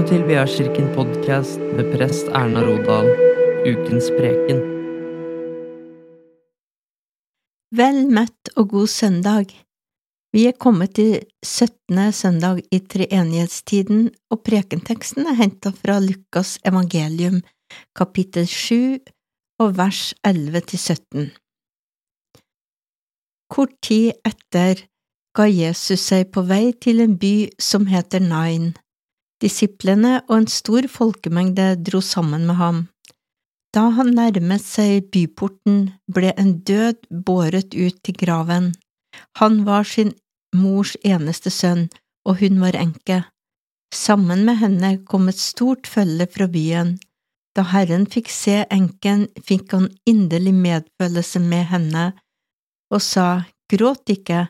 Velkommen til Veakirken podkast med prest Erna Rodal, ukens preken. Vel møtt og god søndag. Vi er kommet til 17. søndag i treenighetstiden, og prekenteksten er hentet fra Lukas evangelium, kapittel 7 og vers 11 til 17. Kort tid etter ga Jesus seg på vei til en by som heter Nain. Disiplene og en stor folkemengde dro sammen med ham. Da han nærmet seg byporten, ble en død båret ut til graven. Han var sin mors eneste sønn, og hun var enke. Sammen med henne kom et stort følge fra byen. Da Herren fikk se enken, fikk han inderlig medfølelse med henne og sa, Gråt ikke.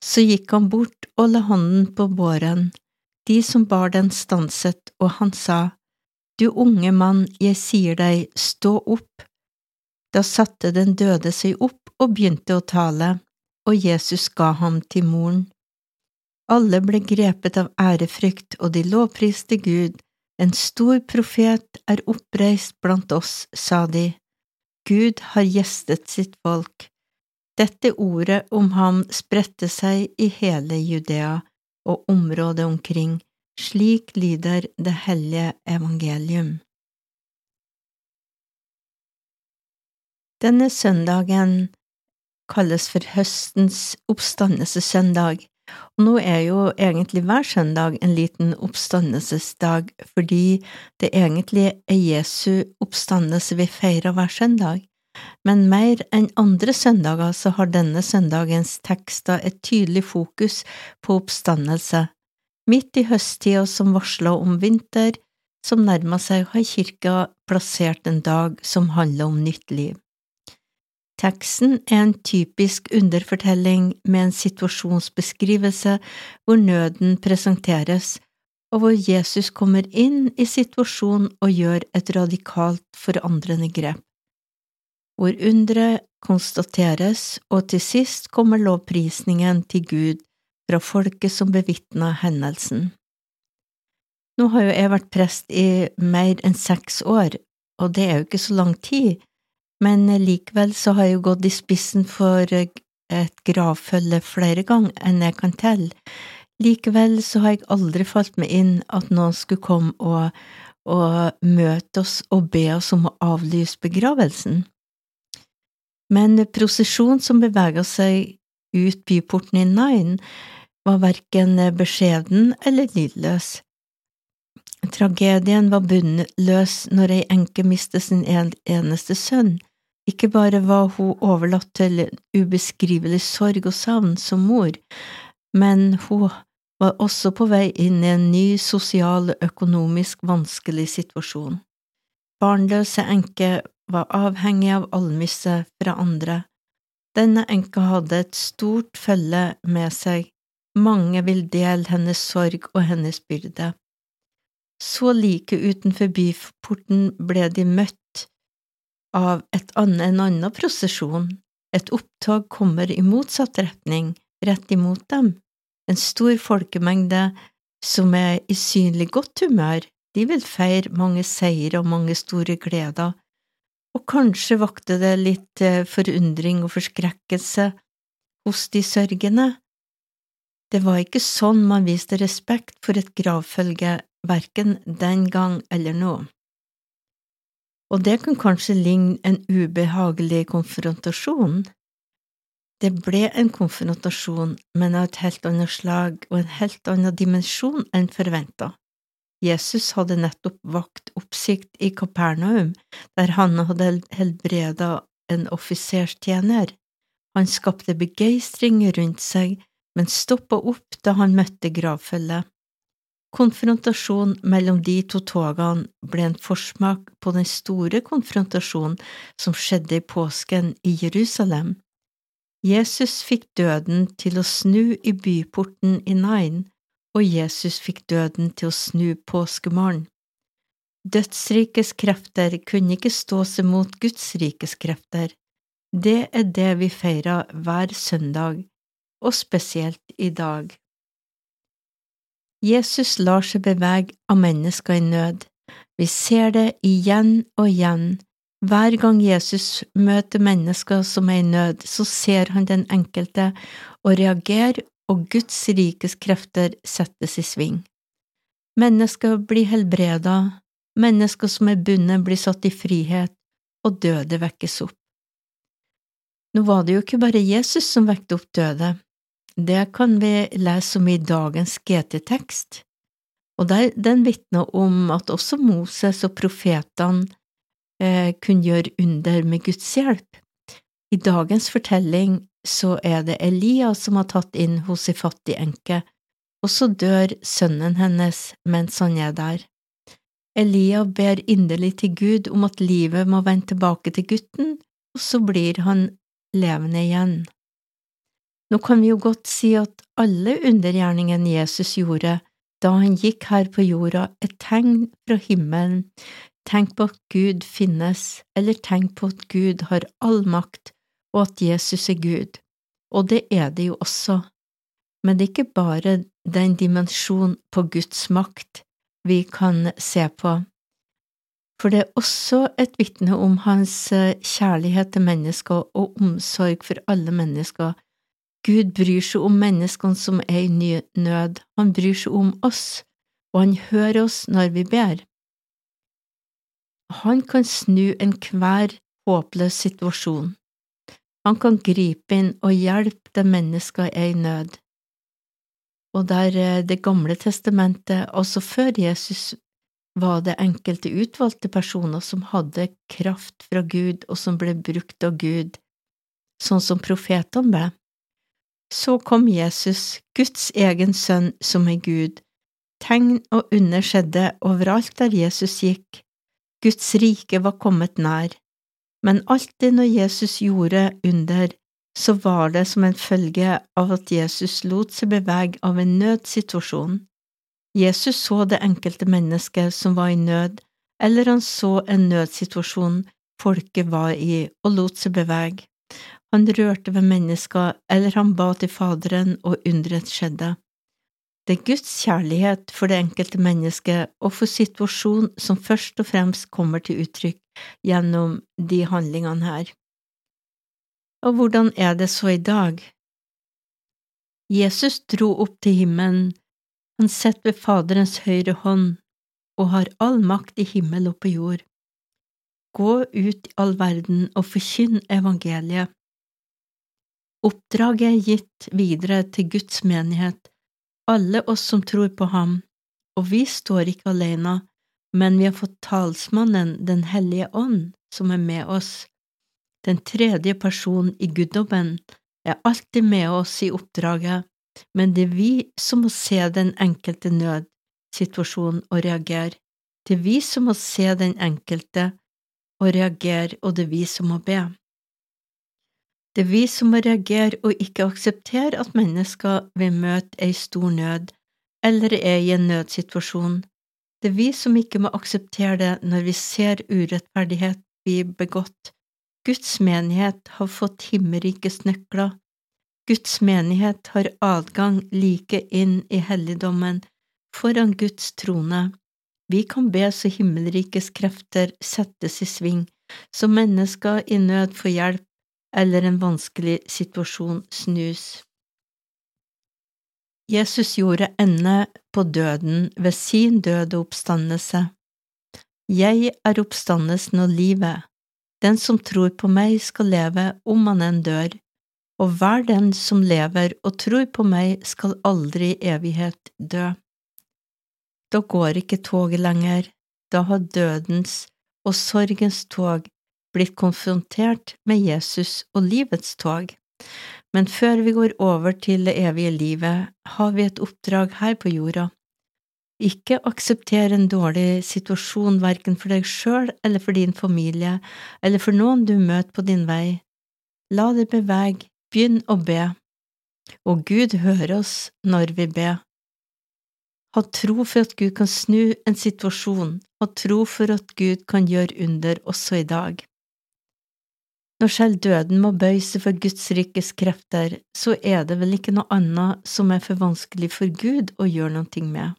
Så gikk han bort og la hånden på båren. De som bar den, stanset, og han sa, Du unge mann, jeg sier deg, stå opp. Da satte den døde seg opp og begynte å tale, og Jesus ga ham til moren. Alle ble grepet av ærefrykt, og de lovpriste Gud. En stor profet er oppreist blant oss, sa de. Gud har gjestet sitt folk. Dette ordet om ham spredte seg i hele Judea og området omkring. Slik lyder det hellige evangelium. Denne søndagen kalles for høstens oppstandelsessøndag, og nå er jo egentlig hver søndag en liten oppstandelsesdag, fordi det egentlig er Jesu oppstandelse vi feirer hver søndag. Men mer enn andre søndager så har denne søndagens tekster et tydelig fokus på oppstandelse. Midt i høsttida som varsla om vinter, som nærma seg, har kirka plassert en dag som handler om nytt liv. Teksten er en typisk underfortelling med en situasjonsbeskrivelse hvor nøden presenteres, og hvor Jesus kommer inn i situasjonen og gjør et radikalt forandrende grep hvor underet konstateres, og til sist kommer lovprisningen til Gud fra folket som bevitna hendelsen. Nå har jo jeg vært prest i mer enn seks år, og det er jo ikke så lang tid, men likevel så har jeg jo gått i spissen for et gravfølge flere ganger enn jeg kan telle. Likevel så har jeg aldri falt meg inn at noen skulle komme og, og møte oss og be oss om å avlyse begravelsen men prosesjonen som beveger seg ut byporten i Nain, var verken beskjeden eller lydløs. Tragedien var bunnløs når ei enke mistet sin eneste sønn. Ikke bare var hun overlatt til ubeskrivelig sorg og savn som mor, men hun var også på vei inn i en ny sosial og økonomisk vanskelig situasjon. Barnløse enke var avhengig av almisse fra andre. Denne enka hadde et stort følge med seg, mange vil dele hennes sorg og hennes byrde. Så like utenfor byporten ble de møtt av et annet, en annen prosesjon, et opptog kommer i motsatt retning, rett imot dem, en stor folkemengde som er i synlig godt humør, de vil feire mange seire og mange store gleder, og kanskje vakte det litt eh, forundring og forskrekkelse hos de sørgende. Det var ikke sånn man viste respekt for et gravfølge, verken den gang eller nå. Og det kan kanskje ligne en ubehagelig konfrontasjon. Det ble en konfrontasjon, men av et helt annet slag og en helt annen dimensjon enn forventa. Jesus hadde nettopp vakt oppsikt i Kapernaum, der han hadde helbreda en offiserstjener. Han skapte begeistring rundt seg, men stoppa opp da han møtte gravfølget. Konfrontasjon mellom de to togene ble en forsmak på den store konfrontasjonen som skjedde i påsken i Jerusalem. Jesus fikk døden til å snu i byporten i Nain og Jesus fikk døden til å snu påskemorgen. Dødsrikes krefter kunne ikke stå seg mot Guds rikes krefter. Det er det vi feirer hver søndag, og spesielt i dag. Jesus lar seg bevege av mennesker i nød. Vi ser det igjen og igjen. Hver gang Jesus møter mennesker som er i nød, så ser han den enkelte og reagerer, og Guds rikes krefter settes i sving. Mennesker blir helbreda, mennesker som er bundet, blir satt i frihet, og døde vekkes opp. Nå var det jo ikke bare Jesus som vekte opp døde, det kan vi lese om i dagens GT-tekst, og der, den vitner om at også Moses og profetene eh, kunne gjøre under med Guds hjelp. I dagens fortelling så er det Elia som har tatt inn hos ei fattig enke, og så dør sønnen hennes mens han er der. Elia ber inderlig til Gud om at livet må vende tilbake til gutten, og så blir han levende igjen. Nå kan vi jo godt si at alle undergjerningene Jesus gjorde da han gikk her på jorda, er tegn fra himmelen, tenk på at Gud finnes, eller tenk på at Gud har all makt, og at Jesus er Gud. Og det er det jo også, men det er ikke bare den dimensjonen på Guds makt vi kan se på, for det er også et vitne om hans eh, kjærlighet til mennesker og omsorg for alle mennesker Gud bryr seg om menneskene som er i nød, han bryr seg om oss, og han hører oss når vi ber. Han kan snu enhver håpløs situasjon. Han kan gripe inn og hjelpe det mennesket er i nød. Og der eh, Det gamle testamentet, altså før Jesus, var det enkelte utvalgte personer som hadde kraft fra Gud, og som ble brukt av Gud, sånn som profetene ble. Så kom Jesus, Guds egen sønn som er Gud. Tegn og under skjedde overalt der Jesus gikk. Guds rike var kommet nær. Men alltid når Jesus gjorde under, så var det som en følge av at Jesus lot seg bevege av en nødsituasjon. Jesus så det enkelte mennesket som var i nød, eller han så en nødsituasjon folket var i, og lot seg bevege. Han rørte ved mennesker, eller han ba til Faderen, og undret skjedde. Det er Guds kjærlighet for det enkelte mennesket og for situasjonen som først og fremst kommer til uttrykk gjennom de handlingene her. Og hvordan er det så i dag? Jesus dro opp til himmelen, han sitter ved Faderens høyre hånd og har all makt i himmel og på jord. Gå ut i all verden og forkynn evangeliet. Oppdraget er gitt videre til Guds menighet, alle oss som tror på ham, og vi står ikke alene, men vi har fått talsmannen Den hellige ånd, som er med oss. Den tredje personen i guddommen er alltid med oss i oppdraget, men det er vi som må se den enkelte nødsituasjonen og reagere. Det er vi som må se den enkelte og reagere, og det er vi som må be. Det er vi som må reagere og ikke akseptere at mennesker vil møte ei stor nød eller er i en nødsituasjon. Det er vi som ikke må akseptere det når vi ser urettferdighet bli begått. Guds menighet har fått himmelrikes nøkler. Guds menighet har adgang like inn i helligdommen, foran Guds trone. Vi kan be så himmelrikes krefter settes i sving, så mennesker i nød får hjelp eller en vanskelig situasjon snus. Jesus gjorde ende på døden ved sin døde oppstandelse. Jeg er oppstandelsen og livet. Den som tror på meg, skal leve om han enn dør, og hver den som lever og tror på meg, skal aldri i evighet dø. Da går ikke toget lenger, da har dødens og sorgens tog blitt konfrontert med Jesus og livets tog. Men før vi går over til det evige livet, har vi et oppdrag her på jorda. Ikke aksepter en dårlig situasjon verken for deg sjøl eller for din familie eller for noen du møter på din vei. La det bevege, begynn å be, og Gud hører oss når vi ber. Ha tro for at Gud kan snu en situasjon, ha tro for at Gud kan gjøre under også i dag. Når selv døden må bøye seg for Guds rikes krefter, så er det vel ikke noe annet som er for vanskelig for Gud å gjøre noe med.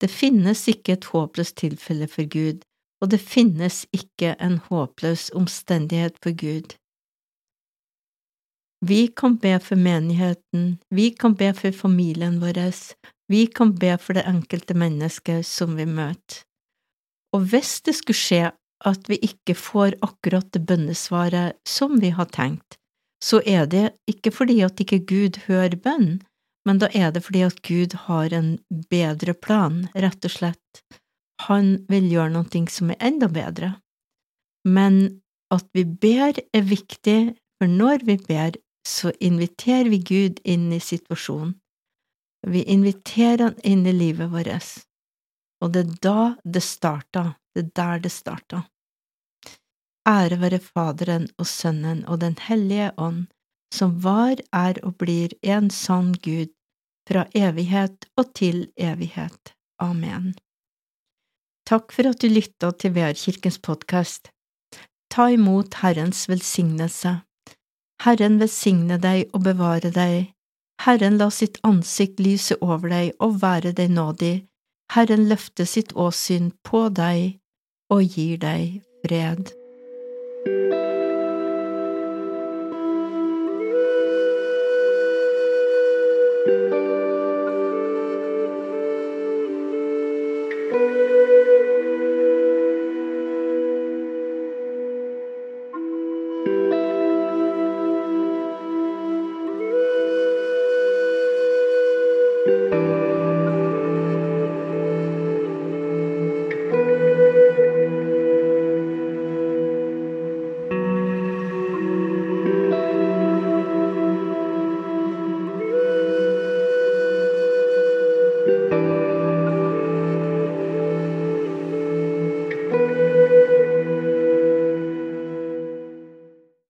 Det finnes ikke et håpløst tilfelle for Gud, og det finnes ikke en håpløs omstendighet for Gud. Vi kan be for menigheten, vi kan be for familien vår, vi kan be for det enkelte mennesket som vi møter. Og hvis det skulle skje at vi ikke får akkurat det bønnesvaret som vi har tenkt, så er det ikke fordi at ikke Gud hører bønn, men da er det fordi at Gud har en bedre plan, rett og slett. Han vil gjøre noe som er enda bedre. Men at vi ber er viktig, for når vi ber, så inviterer vi Gud inn i situasjonen. Vi inviterer Han inn i livet vårt, og det er da det starter, det er der det starta. Ære være Faderen og Sønnen og Den hellige ånd, som var, er og blir en sann Gud, fra evighet og til evighet. Amen. Takk for at du lytta til VR-kirkens podkast. Ta imot Herrens velsignelse. Herren velsigne deg og bevare deg. Herren la sitt ansikt lyse over deg og være deg nådig. Herren løfte sitt åsyn på deg og gir deg fred.